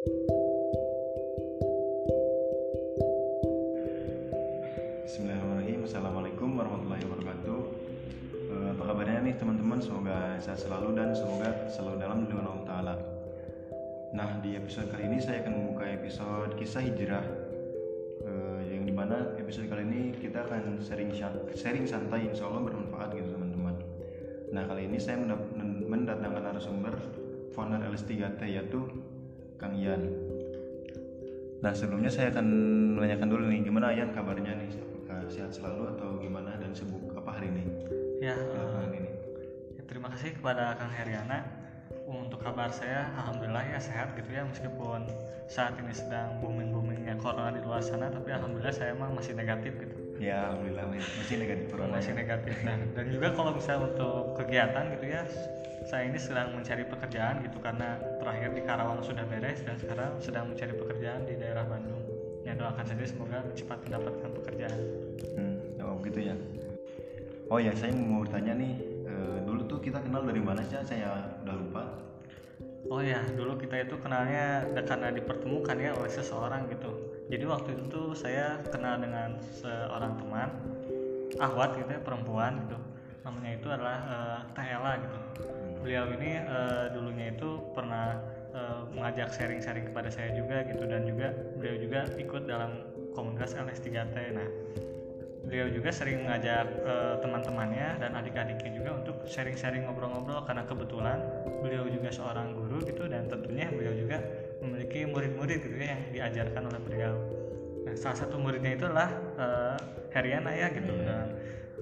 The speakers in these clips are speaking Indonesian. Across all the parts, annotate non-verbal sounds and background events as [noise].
Bismillahirrahmanirrahim. Assalamualaikum warahmatullahi wabarakatuh. Eh, Apa kabarnya nih teman-teman? Semoga sehat selalu dan semoga selalu dalam lindungan Allah Ta'ala. Nah di episode kali ini saya akan membuka episode kisah hijrah. Eh, Yang di mana episode kali ini kita akan sharing, sharing santai Insya Allah bermanfaat gitu teman-teman. Nah kali ini saya mendatangkan narasumber founder LS3T yaitu Kang Ian. Nah sebelumnya saya akan menanyakan dulu nih gimana Ian kabarnya nih? Apakah sehat selalu atau gimana dan sibuk apa hari ini? Ya, belakangan ini? ya, terima kasih kepada Kang Heriana. Untuk kabar saya alhamdulillah ya sehat gitu ya meskipun saat ini sedang booming boomingnya corona di luar sana tapi alhamdulillah saya emang masih negatif gitu ya alhamdulillah. masih negatif corona masih ya. negatif. Dan, dan juga kalau misalnya untuk kegiatan gitu ya saya ini sedang mencari pekerjaan gitu karena terakhir di Karawang sudah beres dan sekarang sedang mencari pekerjaan di daerah Bandung. Ya doakan saja semoga cepat mendapatkan pekerjaan. Hmm, oh gitu ya. Oh ya saya mau bertanya nih eh, dulu tuh kita kenal dari mana sih? Saya udah lupa. Oh ya, dulu kita itu kenalnya karena dipertemukan ya oleh seseorang gitu. Jadi waktu itu tuh saya kenal dengan seorang teman, Ahwat gitu ya, perempuan gitu. Namanya itu adalah eh, Teh Ella gitu. Beliau ini eh, dulunya itu pernah eh, mengajak sharing-sharing kepada saya juga gitu dan juga beliau juga ikut dalam komunitas LS3T. Nah, beliau juga sering mengajak eh, teman-temannya dan adik-adiknya juga untuk sharing-sharing ngobrol-ngobrol karena kebetulan beliau juga seorang guru gitu dan tentunya beliau juga memiliki murid-murid gitu ya yang diajarkan oleh beliau. Nah, salah satu muridnya itu adalah eh, Heriana ya gitu. Dan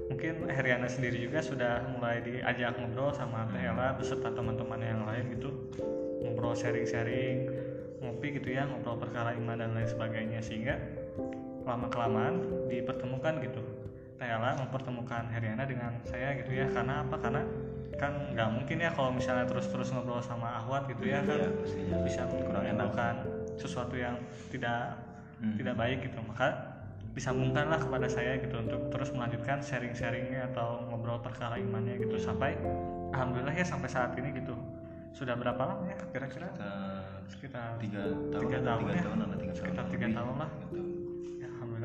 mungkin Heriana sendiri juga sudah mulai diajak ngobrol sama Teh Ella beserta teman-teman yang lain gitu. Ngobrol sharing-sharing ngopi gitu ya ngobrol perkara iman dan lain sebagainya. Sehingga lama kelamaan dipertemukan gitu Tayala mempertemukan Heriana dengan saya gitu ya. Karena apa? Karena kan nggak mungkin ya kalau misalnya terus-terus ngobrol sama Ahwat gitu ya kan Iya, bisa menimbulkan sesuatu yang tidak Hmm. tidak baik gitu. Maka disambungkanlah kepada saya gitu untuk terus melanjutkan sharing-sharingnya atau ngobrol perkara imannya gitu. Sampai alhamdulillah ya sampai saat ini gitu. Sudah berapa lama ya kira-kira? Kita sekitar tiga tahun tiga tahun tiga ya. tahun tiga tahun Sekitar tiga tahun lah. Ya, alhamdulillah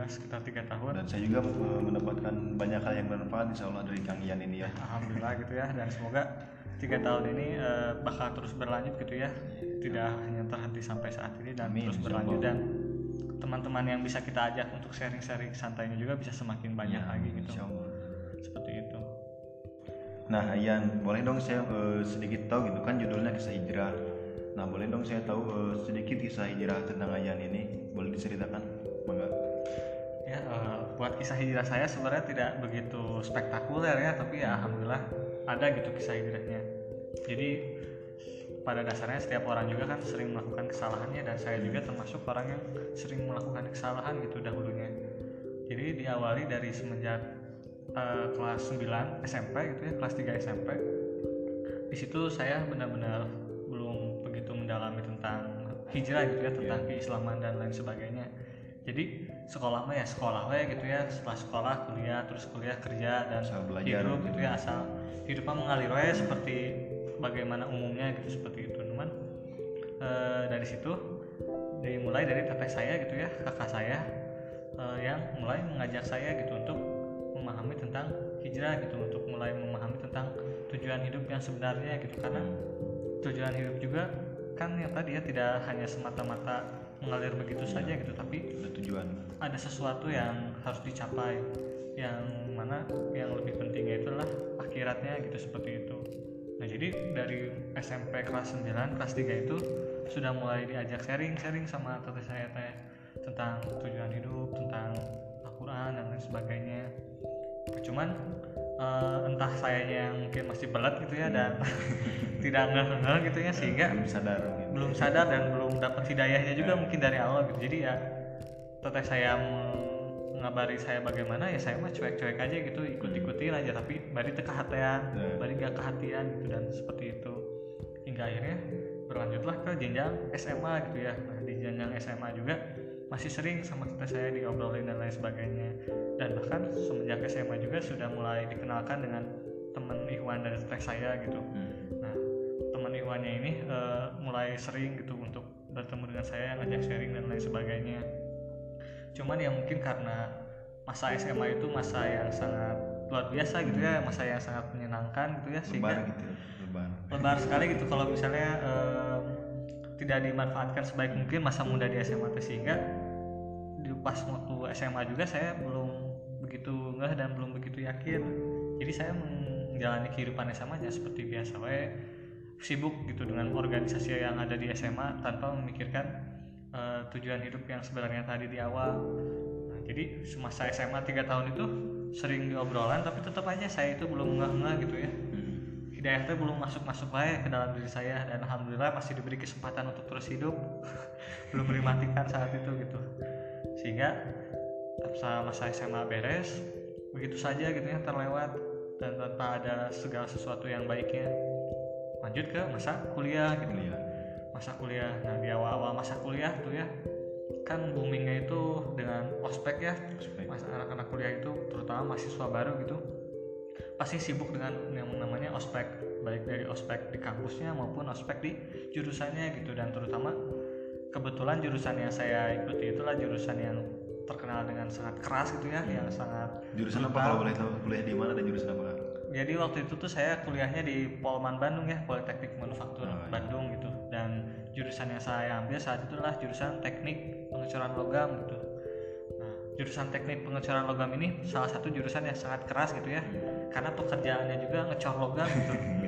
sekitar tiga tahun dan saya juga eh, mendapatkan banyak hal yang bermanfaat insya Allah dari Kang Ian ini ya Alhamdulillah gitu ya dan semoga tiga tahun ini eh, bakal terus berlanjut gitu ya tidak hanya terhenti sampai saat ini dan Amin, terus berlanjut dan teman-teman yang bisa kita ajak untuk sharing-sharing santainya juga bisa semakin banyak Ya, lagi gitu insya Allah. seperti itu Nah, Ian, boleh dong saya eh, sedikit tahu gitu kan judulnya kisah hijrah. Nah, boleh dong saya tahu eh, sedikit kisah hijrah tentang Ian ini. Boleh diceritakan? Mangga. Buat kisah hijrah saya sebenarnya tidak begitu spektakuler ya tapi ya alhamdulillah ada gitu kisah hijrahnya. Jadi pada dasarnya setiap orang juga kan sering melakukan kesalahannya dan saya juga termasuk orang yang sering melakukan kesalahan gitu dahulunya. Jadi diawali dari semenjak eh, kelas 9 SMP gitu ya kelas 3 SMP di situ saya benar-benar belum begitu mendalami tentang hijrah gitu ya tentang keislaman dan lain sebagainya jadi sekolah mah ya sekolah we gitu ya. Setelah sekolah kuliah terus kuliah kerja dan Asal belajar hidup gitu. gitu ya asal hidupnya mengalir we seperti bagaimana umumnya gitu seperti itu. Cuman eh, dari situ dimulai dari teteh saya gitu ya kakak saya eh, yang mulai mengajak saya gitu untuk memahami tentang hijrah gitu untuk mulai memahami tentang tujuan hidup yang sebenarnya gitu. Karena tujuan hidup juga kan yang tadi ya tidak hanya semata-mata mengalir begitu saja gitu tapi Ada tujuan. ada sesuatu yang harus dicapai yang mana yang lebih pentingnya itu adalah akhiratnya gitu seperti itu. Nah jadi dari SMP kelas 9 kelas 3 itu sudah mulai diajak sharing-sharing sama teteh saya teh tentang tujuan hidup tentang Al-Quran dan lain sebagainya. Cuman eh, entah sayanya yang mungkin masih belat gitu ya dan [laughs] tidak ngeh-ngeh gitu ya sehingga belum sadar gitu. belum sadar dan belum dapat hidayahnya juga mungkin dari awal gitu. Jadi ya teteh saya mengabari saya bagaimana ya saya mah cuek-cuek aja gitu ikut-ikutin aja tapi bari teka hatian Ya. bari gak kehatian gitu dan seperti itu. Hingga akhirnya berlanjutlah ke jenjang SMA gitu ya. Nah di jenjang SMA juga masih sering sama teteh saya diobrolin dan lain sebagainya. Dan bahkan semenjak SMA juga sudah mulai dikenalkan dengan teman Ikhwan dari teteh saya gitu. Hmm. Nah, teman Iwannya ini eh, mulai sering gitu untuk bertemu dengan saya ngajak sharing dan lain sebagainya. Cuman ya mungkin karena masa SMA itu masa yang sangat luar biasa gitu ya masa yang sangat menyenangkan gitu ya lebar sehingga gitu lebar lebar sekali gitu. Kalau misalnya em, tidak dimanfaatkan sebaik mungkin masa muda di SMA sehingga pas waktu SMA juga saya belum begitu ngeh dan belum begitu yakin. Jadi saya menjalani kehidupan SMA nya seperti biasa. We sibuk gitu dengan organisasi yang ada di SMA tanpa memikirkan eh, tujuan hidup yang sebenarnya tadi di awal. Nah, jadi semasa SMA tiga tahun itu sering diobrolan tapi tetap aja saya itu belum ngeh-ngeh gitu ya. Hmm. hidayah itu belum masuk-masuk baik ke dalam diri saya dan alhamdulillah masih diberi kesempatan untuk terus hidup. [laughs] Belum dimatikan saat itu gitu sehingga masa masa SMA beres begitu saja gitu ya terlewat. Dan tanpa ada segala sesuatu yang baiknya lanjut ke masa kuliah gitu. Kuliah. Masa kuliah. Nah di awal-awal masa kuliah tuh ya kan boomingnya itu dengan ospek ya. Mas anak-anak kuliah itu terutama mahasiswa baru gitu pasti sibuk dengan yang namanya ospek. Baik dari ospek di kampusnya maupun ospek di jurusannya gitu. Dan terutama kebetulan jurusan yang saya ikuti itulah jurusan yang terkenal dengan sangat keras gitu ya yang sangat jurusan apa brutal. kalau boleh tahu? Kuliah di mana dan jurusan apa? Jadi waktu itu tuh saya kuliahnya di Polman Bandung ya Politeknik Manufaktur Oh, iya. Bandung gitu. Dan jurusan yang saya ambil saat itu adalah jurusan teknik pengecoran logam gitu. Nah jurusan teknik pengecoran logam ini salah satu jurusan yang sangat keras gitu ya. Karena pekerjaannya juga ngecor logam gitu [laughs]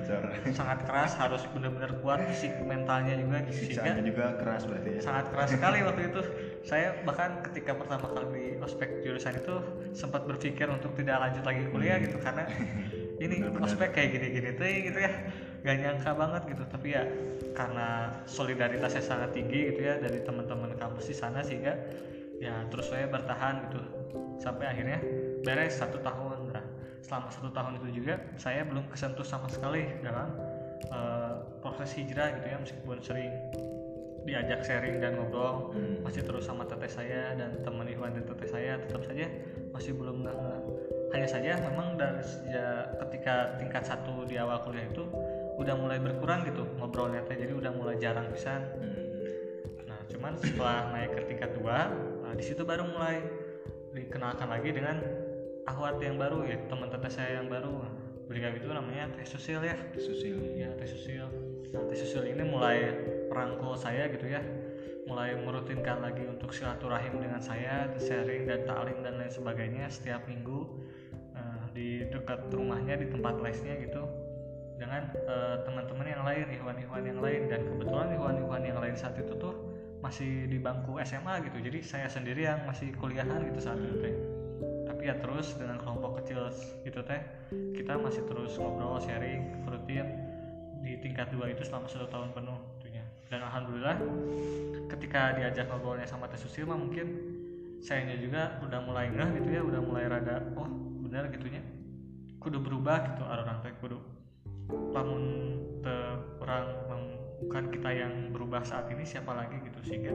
sangat keras harus benar-benar kuat fisik mentalnya juga sehingga juga keras berarti ya. sangat keras sekali waktu itu. Saya bahkan ketika pertama kali di ospek jurusan itu sempat berpikir untuk tidak lanjut lagi kuliah gitu karena [laughs] ini Benar-benar. ospek kayak gini-gini tuh gitu ya gak nyangka banget gitu. Tapi ya karena solidaritasnya sangat tinggi gitu ya dari teman-teman kampus di sana sehingga ya terus saya bertahan gitu sampai akhirnya beres satu tahun nah selama satu tahun itu juga saya belum kesentuh sama sekali dalam eh, proses hijrah gitu ya meskipun sering diajak sharing dan ngobrol Hmm. masih terus sama teteh saya dan teman Iwan dan teteh saya tetap saja masih belum nge- hanya saja memang dari sejak ketika tingkat satu di awal kuliah itu udah mulai berkurang gitu ngobrolnya teh jadi udah mulai jarang pisan Hmm. nah cuman setelah naik ke tingkat dua nah, di situ baru mulai dikenalkan lagi dengan ahwat yang baru ya teman teteh saya yang baru. Beliau itu namanya teh susil ya. Susil. Ya teh susil. Nah teh susil ini mulai merangkul saya gitu ya. Mulai merutinkan lagi untuk silaturahim dengan saya sharing dan taklim dan lain sebagainya setiap minggu eh, di dekat rumahnya di tempat lesnya gitu. Dengan eh, teman-teman yang lain ikhwan-ikhwan yang lain. Dan kebetulan ikhwan-ikhwan yang lain saat itu tuh masih di bangku SMA gitu. Jadi saya sendiri yang masih kuliahan gitu saat itu teh ya terus dengan kelompok kecil gitu teh kita masih terus ngobrol sharing rutin di tingkat dua itu selama satu tahun penuh tentunya. Dan alhamdulillah ketika diajak ngobrolnya sama Teh Susil mah mungkin sayanya juga udah mulai ngeh gitu ya udah mulai rada oh benar gitunya kudu berubah gitu orang teh kudu lamun te orang bukan kita yang berubah saat ini siapa lagi gitu sehingga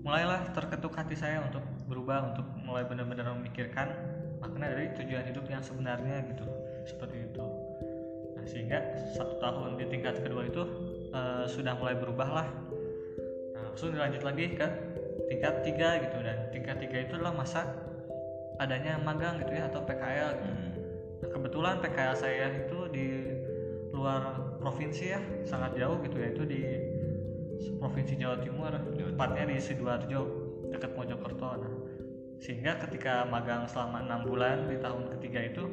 mulailah terketuk hati saya untuk berubah untuk mulai benar-benar memikirkan makna dari tujuan hidup yang sebenarnya gitu seperti itu nah sehingga satu tahun di tingkat kedua itu eh, sudah mulai berubah lah nah, langsung dilanjut lagi ke tingkat tiga gitu dan tingkat tiga itu adalah masa adanya magang gitu ya atau PKL gitu. Hmm. Nah, kebetulan PKL saya itu di luar provinsi ya sangat jauh gitu ya itu di provinsi Jawa Timur tepatnya di Sidoarjo dekat Mojokerto nah sehingga ketika magang selama enam bulan di tahun ketiga itu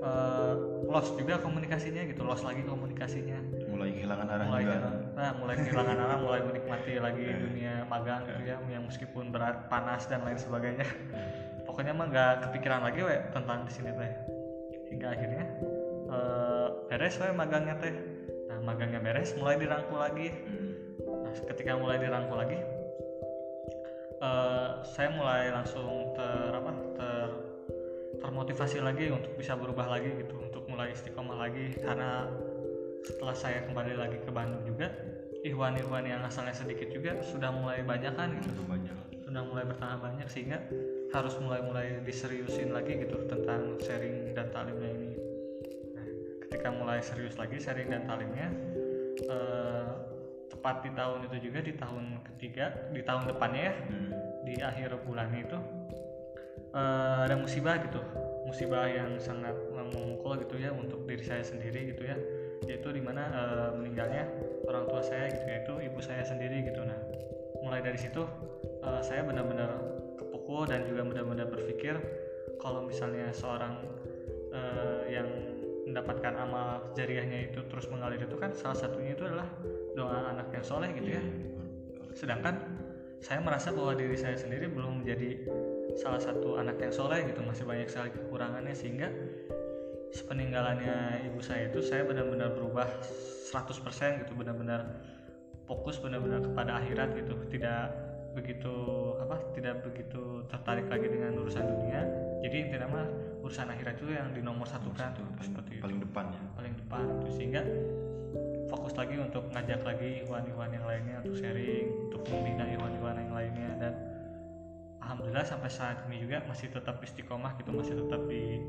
eh, lost juga komunikasinya gitu lost lagi komunikasinya. Mulai kehilangan arah mulai juga. kehilangan- nah mulai kehilangan arah mulai menikmati lagi dunia magang gitu ya yang meskipun berat panas dan lain sebagainya. Pokoknya mah nggak kepikiran lagi we tentang di sini teh. Hingga akhirnya eh, beres we magangnya teh. Nah magangnya beres mulai dirangkul lagi. Hmm. nah ketika mulai dirangkul lagi eh, saya mulai langsung ter apa ter termotivasi lagi untuk bisa berubah lagi gitu untuk mulai istiqomah lagi. Karena setelah saya kembali lagi ke Bandung juga Ikhwan-Ikhwan yang asalnya sedikit juga sudah mulai banyak kan gitu. Cukup banyak. Sudah mulai bertambah banyak sehingga harus mulai-mulai diseriusin lagi gitu tentang sharing dan talimnya ini. Nah, ketika mulai serius lagi sharing dan talimnya eh, tepat di tahun itu juga di tahun ketiga di tahun depannya ya. Hmm. di akhir bulan itu eh, ada musibah gitu. Musibah yang sangat memukul gitu ya untuk diri saya sendiri gitu ya. Yaitu di mana eh, meninggalnya orang tua saya gitu yaitu ibu saya sendiri gitu. Nah mulai dari situ eh, saya benar-benar kepukul dan juga benar-benar berpikir kalau misalnya seorang eh, yang mendapatkan amal jariahnya itu terus mengalir itu kan salah satunya itu adalah doa anak yang soleh gitu ya. Sedangkan saya merasa bahwa diri saya sendiri belum menjadi salah satu anak yang soleh gitu. Masih banyak sekali kekurangannya sehingga sepeninggalannya ibu saya itu saya benar-benar berubah 100% gitu. Benar-benar fokus benar-benar kepada akhirat gitu. Tidak begitu apa tidak begitu tertarik lagi dengan urusan dunia. Jadi intinya mah urusan akhirat itu yang dinomor satukan Itu paling, seperti itu. paling depan ya. Paling depan itu sehingga fokus lagi untuk ngajak lagi ikhwan-ikhwan yang lainnya untuk sharing untuk membina ikhwan-ikhwan yang lainnya. Dan alhamdulillah sampai saat ini juga masih tetap istiqomah gitu masih tetap di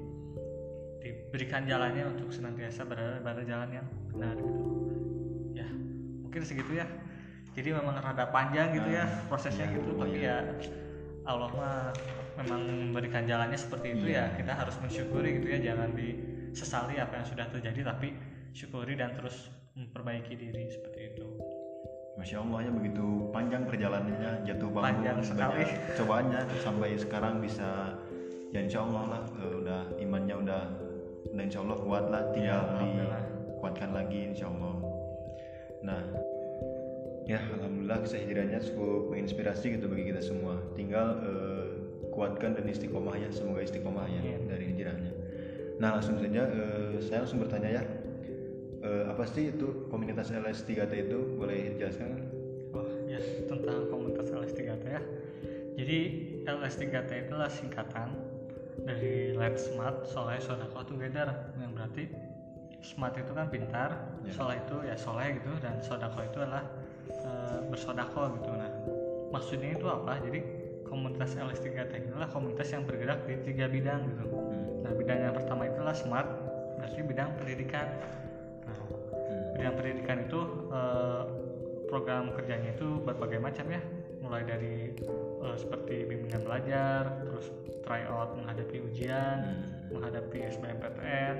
diberikan jalannya untuk senantiasa berada pada jalan yang benar gitu. Ya mungkin segitu ya. Jadi memang rada panjang gitu ya Nah, prosesnya iya, gitu tapi ya Allah mah memang memberikan jalannya seperti itu Iya. ya. Kita harus mensyukuri gitu ya jangan disesali apa yang sudah terjadi tapi syukuri dan terus memperbaiki diri seperti itu. Masya Allah ya begitu panjang perjalanannya jatuh bangun Panjang sekali. [laughs] cobaannya sampai sekarang bisa ya Insya Allah lah eh, udah imannya udah udah Insya Allah kuat lah tinggal Ya, dikuatkan lagi Insya Allah. Nah ya Alhamdulillah kisah hijrahnya cukup menginspirasi gitu bagi kita semua. Tinggal eh, kuatkan dan istiqomah ya semoga istiqomah ya dari hijrahnya. Nah langsung saja eh, saya langsung bertanya ya Eh, apa sih itu komunitas LS3T itu boleh dijelaskan Wah, ya tentang komunitas LS3T ya. Jadi LS3T itu adalah singkatan dari Let's Smart, Soleh, Sodako, Together yang berarti smart itu kan pintar, Ya. soleh itu ya soleh gitu dan sodako itu adalah eh, bersodako gitu. Nah, maksudnya itu apa? Jadi komunitas LS3T itu adalah komunitas yang bergerak di tiga bidang gitu. Hmm. Nah, bidang yang pertama itu adalah smart, berarti bidang pendidikan. Bidang pendidikan itu eh, program kerjanya itu berbagai macam ya. Mulai dari eh, seperti bimbingan belajar terus tryout menghadapi ujian Hmm. menghadapi SBMPTN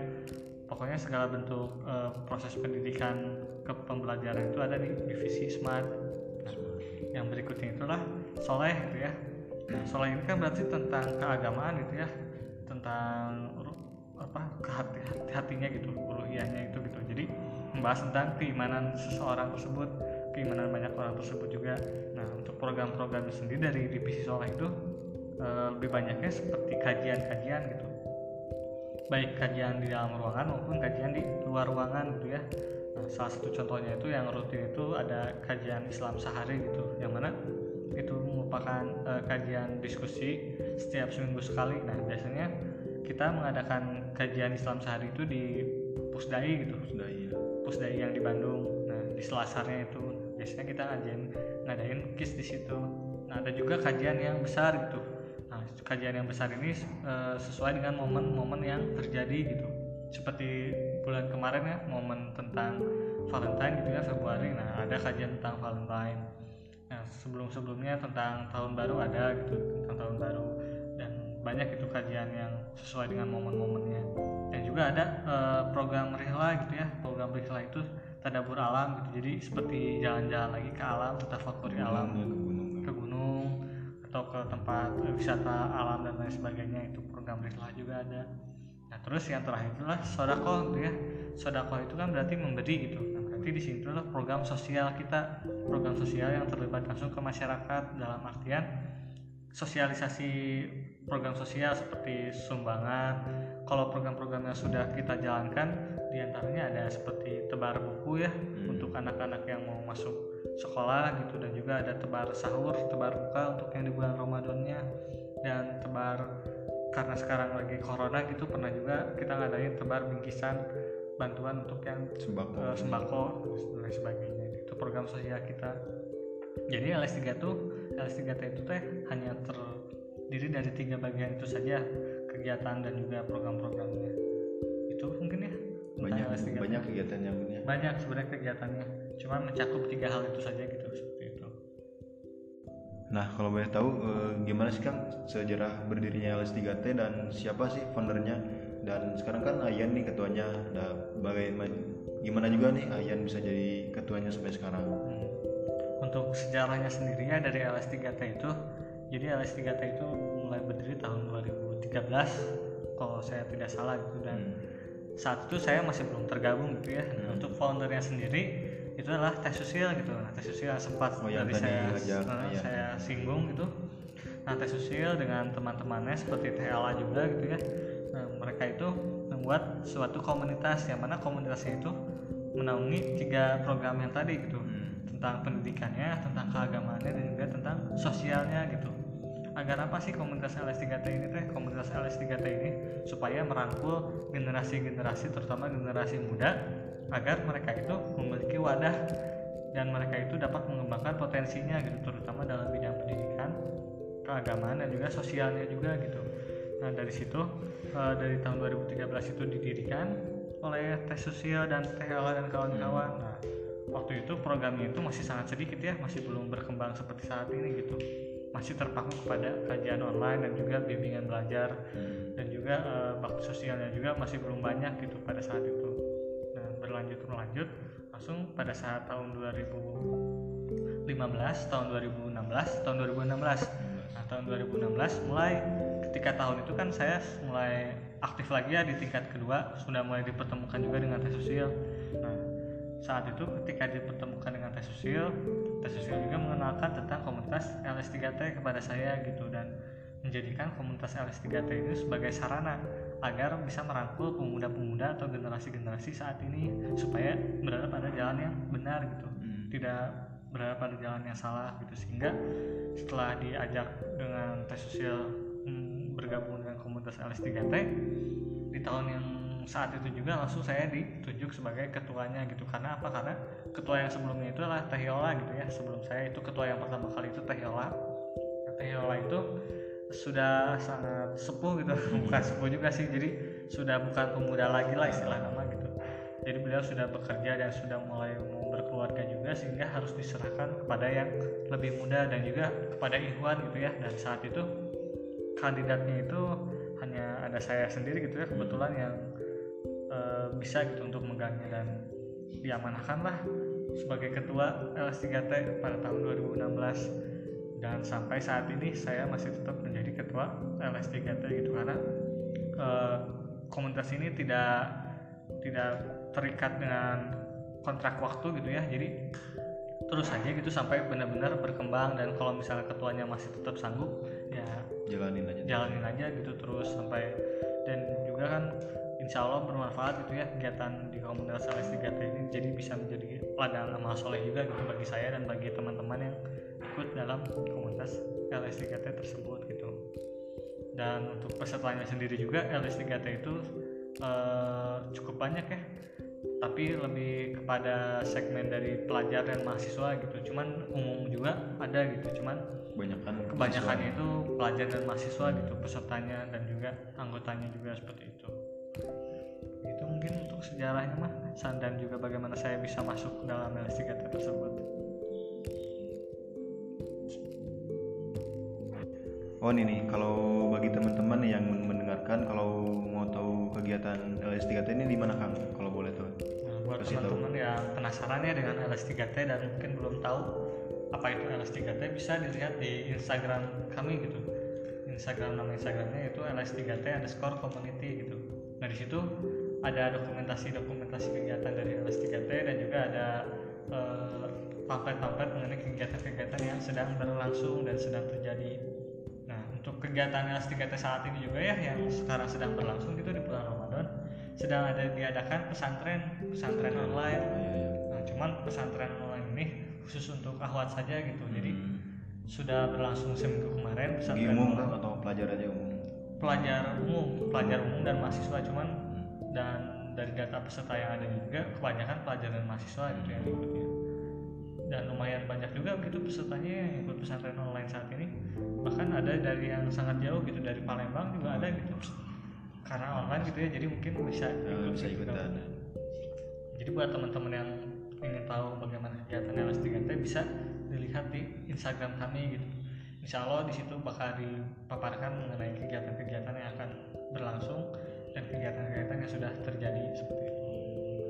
pokoknya segala bentuk eh, proses pendidikan ke pembelajaran itu ada di divisi smart. Nah, yang berikutnya itulah soleh gitu ya. Nah, soleh ini kan berarti tentang keagamaan gitu ya. Tentang apa kehati hatinya gitu uluhiyahnya itu gitu. Jadi membahas tentang keimanan seseorang tersebut keimanan banyak orang tersebut juga. Nah untuk program-programnya sendiri dari divisi soleh itu eh, lebih banyaknya seperti kajian-kajian gitu. Baik kajian di dalam ruangan maupun kajian di luar ruangan gitu ya. Nah, salah satu contohnya itu yang rutin itu ada kajian Islam sehari gitu yang mana itu merupakan eh, kajian diskusi setiap seminggu sekali. Nah biasanya kita mengadakan kajian Islam sehari itu di Pusdai gitu. Sudah iya Pusdai yang di Bandung. Nah, di Selasarnya itu biasanya kita ngadain ngadain KIS di situ. Nah, ada juga kajian yang besar gitu. Nah, kajian yang besar ini eh, sesuai dengan momen-momen yang terjadi gitu. Seperti bulan kemarin ya, momen tentang Valentine gitu ya Februari. Nah, ada kajian tentang Valentine. Nah, sebelum-sebelumnya tentang tahun baru ada gitu, tentang tahun baru dan banyak itu kajian yang sesuai dengan momen-momennya. Dan juga ada eh, program rihla gitu ya program rihla itu tadabur alam gitu. Jadi seperti jalan-jalan lagi ke alam tafakuri alam. ya, ke gunung ke gunung atau ke tempat eh, wisata alam dan lain sebagainya itu program rihla juga ada. Nah terus yang terakhir itulah sodako gitu ya. Sodako itu kan berarti memberi gitu. Nah, berarti di sini itulah program sosial kita program sosial yang terlibat langsung ke masyarakat dalam artian sosialisasi program sosial seperti sumbangan. Kalau program-program yang sudah kita jalankan di antaranya ada seperti tebar buku ya untuk anak-anak yang mau masuk sekolah gitu. Dan juga ada tebar sahur tebar buka untuk yang di bulan Ramadannya. Dan tebar karena sekarang lagi corona gitu pernah juga kita ngadain tebar bingkisan bantuan untuk yang sembako. eh, sembako dan lain sebagainya. Itu program sosial kita. Jadi LS3 tuh LS3T itu teh hanya terdiri dari tiga bagian itu saja kegiatan dan juga program-programnya itu mungkin ya banyak LS3T. banyak kegiatannya ya banyak sebenarnya kegiatannya cuman mencakup tiga hal itu saja gitu seperti itu Nah, kalau boleh tahu eh, gimana sih Kang sejarah berdirinya LS3T dan siapa sih foundernya? Dan sekarang kan Ayan nih ketuanya. Nah, bagaimana gimana juga nih Ayan bisa jadi ketuanya sampai sekarang? Hmm. untuk sejarahnya sendirinya dari LS3T itu jadi LS3T itu mulai berdiri tahun 2013 kalau saya tidak salah gitu dan Hmm. saat itu saya masih belum tergabung gitu ya Nah, Hmm. untuk foundernya sendiri itu adalah tes sosial gitu nah tes sosial sempat Oh, dari tadi saya iya. saya singgung gitu nah tes sosial dengan teman-temannya seperti TLA juga gitu ya nah, mereka itu membuat suatu komunitas yang mana komunitasnya itu menaungi tiga program yang tadi gitu Hmm. tentang pendidikannya, tentang keagamaannya dan juga tentang sosialnya gitu. Agar apa sih komunitas LS3T ini teh? Komunitas LS3T ini supaya merangkul generasi-generasi terutama generasi muda agar mereka itu memiliki wadah dan mereka itu dapat mengembangkan potensinya gitu terutama dalam bidang pendidikan, keagamaan dan juga sosialnya juga gitu. Nah, dari situ eh, dari tahun 2013 itu didirikan oleh tes sosial dan TLA dan kawan-kawan. Nah, waktu itu programnya itu masih sangat sedikit ya masih belum berkembang seperti saat ini gitu masih terpaku kepada kajian online dan juga bimbingan belajar dan juga eh, bakti sosialnya juga masih belum banyak gitu pada saat itu. Nah berlanjut berlanjut langsung pada saat tahun 2015 tahun 2016 tahun 2016 nah tahun 2016 mulai ketika tahun itu kan saya mulai aktif lagi ya di tingkat kedua sudah mulai dipertemukan juga dengan tes sosial nah saat itu ketika dipertemukan dengan tes sosial sosial juga mengenalkan tentang komunitas LS3T kepada saya gitu dan menjadikan komunitas LS3T ini sebagai sarana agar bisa merangkul pemuda-pemuda atau generasi-generasi saat ini supaya berada pada jalan yang benar gitu Hmm. tidak berada pada jalan yang salah gitu sehingga setelah diajak dengan tes sosial hmm, bergabung dengan komunitas LS3T di tahun yang saat itu juga langsung saya ditunjuk sebagai ketuanya gitu. Karena apa? Karena ketua yang sebelumnya itu adalah Teh Yola gitu ya. Sebelum saya itu ketua yang pertama kali itu Teh Yola. Nah, Teh Yola itu sudah sangat sepuh gitu. [laughs] Bukan sepuh juga sih jadi sudah bukan pemuda lagi lah istilah nama gitu. Jadi beliau sudah bekerja dan sudah mulai mau berkeluarga juga sehingga harus diserahkan kepada yang lebih muda dan juga kepada Ikhwan gitu ya. Dan saat itu kandidatnya itu hanya ada saya sendiri gitu ya kebetulan yang eh, bisa gitu untuk megangnya dan diamanahkan lah sebagai ketua LS3T pada tahun 2016 dan sampai saat ini saya masih tetap menjadi ketua LS3T gitu karena eh, komunitas ini tidak tidak terikat dengan kontrak waktu gitu ya. Jadi terus saja gitu sampai benar-benar berkembang. Dan kalau misalnya ketuanya masih tetap sanggup ya Jalanin aja. jalanin aja gitu terus sampai dan juga kan insya Allah bermanfaat gitu ya kegiatan di komunitas LS3T ini jadi bisa menjadi ladang amal soleh juga gitu bagi saya dan bagi teman-teman yang ikut dalam komunitas LS3T tersebut gitu. Dan untuk pesertanya sendiri juga LS3T itu eh, cukup banyak ya tapi lebih kepada segmen dari pelajar dan mahasiswa gitu. Cuman umum juga ada gitu cuman Kebanyakan kebanyakannya itu pelajar dan mahasiswa gitu pesertanya dan juga anggotanya juga seperti itu itu mungkin untuk sejarahnya mah dan juga bagaimana saya bisa masuk dalam LS3T tersebut Oh ini nih, kalau bagi teman-teman yang mendengarkan, kalau mau tahu kegiatan LS3T ini di mana Kang? Kalau boleh tahu. Nah, buat teman-teman yang penasaran ya dengan LS3T dan mungkin belum tahu apa itu LS3T bisa dilihat di Instagram kami gitu. Instagram nama Instagramnya itu LS3T underscore community gitu. Di situ ada dokumentasi-dokumentasi kegiatan dari LS3T dan juga ada eh, pamflet-pamflet mengenai kegiatan-kegiatan yang sedang berlangsung dan sedang terjadi. Nah untuk kegiatan LS3T saat ini juga ya yang sekarang sedang berlangsung gitu di bulan Ramadan sedang ada diadakan pesantren pesantren online. Iya, iya. Nah, cuman pesantren online ini khusus untuk ahwat saja gitu. Jadi Hmm. sudah berlangsung seminggu kemarin pesantren online. Kang atau pelajar aja umum? Pelajar umum, pelajar umum dan mahasiswa cuman Hmm. dan dari data peserta yang ada juga kebanyakan pelajar dan mahasiswa gitu yang ikutnya dan lumayan banyak juga begitu pesertanya yang ikut pesantren online saat ini bahkan ada dari yang sangat jauh gitu dari Palembang juga ada gitu karena online gitu ya jadi mungkin bisa Eh, bisa gitu. ikutan. jadi buat teman-teman yang ingin tahu bagaimana kegiatan LS3T bisa dilihat di Instagram kami gitu Insya Allah di situ bakal dipaparkan mengenai kegiatan-kegiatan yang akan berlangsung dan kegiatan-kegiatan yang sudah terjadi seperti itu.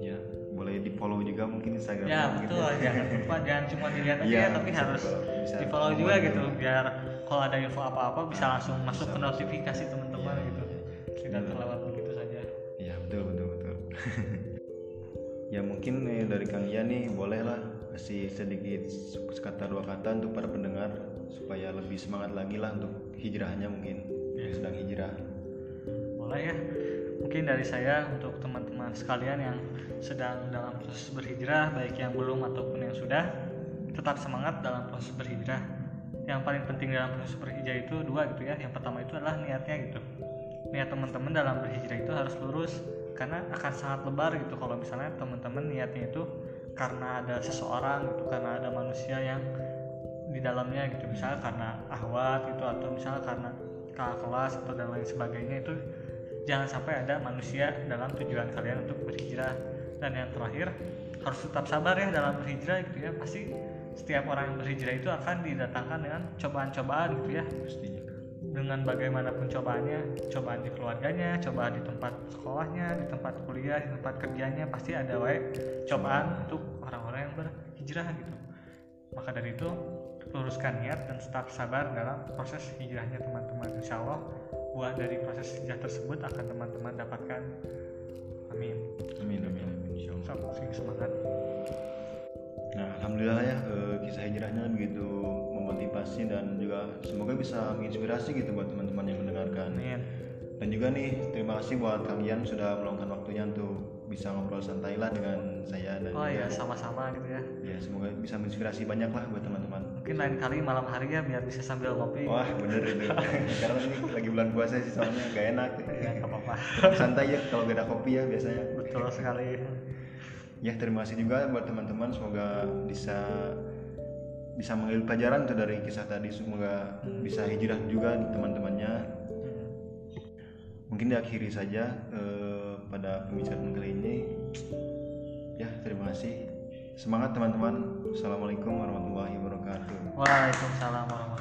Ya, boleh di follow juga mungkin Instagram. Ya betul, jangan lupa jangan cuma dilihat aja Iya, ya, tapi bisa harus bisa di follow juga gitu, biar kalau ada info apa-apa bisa langsung masuk ke notifikasi teman-teman gitu, tidak Betul. terlewat begitu saja. Ya betul betul betul. [laughs] ya mungkin eh, dari Kang Ian nih bolehlah kasih sedikit sekata dua kata untuk para pendengar supaya lebih semangat lagi lah untuk hijrahnya mungkin. Yang sedang hijrah. boleh ya. Mungkin dari saya untuk teman-teman sekalian yang sedang dalam proses berhijrah baik yang belum ataupun yang sudah tetap semangat dalam proses berhijrah. Yang paling penting dalam proses berhijrah itu dua gitu ya. Yang pertama itu adalah niatnya gitu. Niat teman-teman dalam berhijrah itu harus lurus karena akan sangat lebar gitu. Kalau misalnya teman-teman niatnya itu karena ada seseorang gitu karena ada manusia yang di dalamnya gitu. Misalnya karena ahwat gitu atau misalnya karena kakak kelas atau dan lain sebagainya itu jangan sampai ada manusia dalam tujuan kalian untuk berhijrah. Dan yang terakhir harus tetap sabar ya dalam berhijrah gitu ya. Pasti setiap orang yang berhijrah itu akan didatangkan dengan cobaan-cobaan gitu ya. Pastinya. dengan bagaimanapun cobaannya cobaan di keluarganya cobaan di tempat sekolahnya di tempat kuliah di tempat kerjanya pasti ada wae cobaan untuk orang-orang yang berhijrah gitu. Maka dari itu luruskan niat dan tetap sabar dalam proses hijrahnya teman-teman. Insya Allah buah dari proses hijrah tersebut akan teman-teman dapatkan. Amin. Amin amin. Amin insya Allah. so, semangat. Nah, alhamdulillah ya eh, kisah hijrahnya begitu memotivasi dan juga semoga bisa menginspirasi gitu buat teman-teman yang mendengarkan. amin. Dan juga nih terima kasih buat Kang Ian sudah meluangkan waktunya untuk bisa ngobrol santai lah dengan saya dan oh juga- ya sama-sama gitu ya ya semoga bisa menginspirasi banyak lah buat teman-teman. mungkin lain kali malam hari ya biar bisa sambil ngopi Wah bener itu. [laughs] Karena ini lagi bulan puasa sih soalnya gak enak. ya nggak apa-apa [laughs] Santai ya kalau gak ada kopi ya biasanya. betul sekali Ya terima kasih juga buat teman-teman semoga bisa bisa mengambil pelajaran tuh dari kisah tadi semoga bisa hijrah juga teman-temannya Hmm. mungkin diakhiri saja eh, pada pembicaraan kali ini. Ya terima kasih. Semangat teman-teman. Assalamualaikum warahmatullahi wabarakatuh. Waalaikumsalam warahmatullahi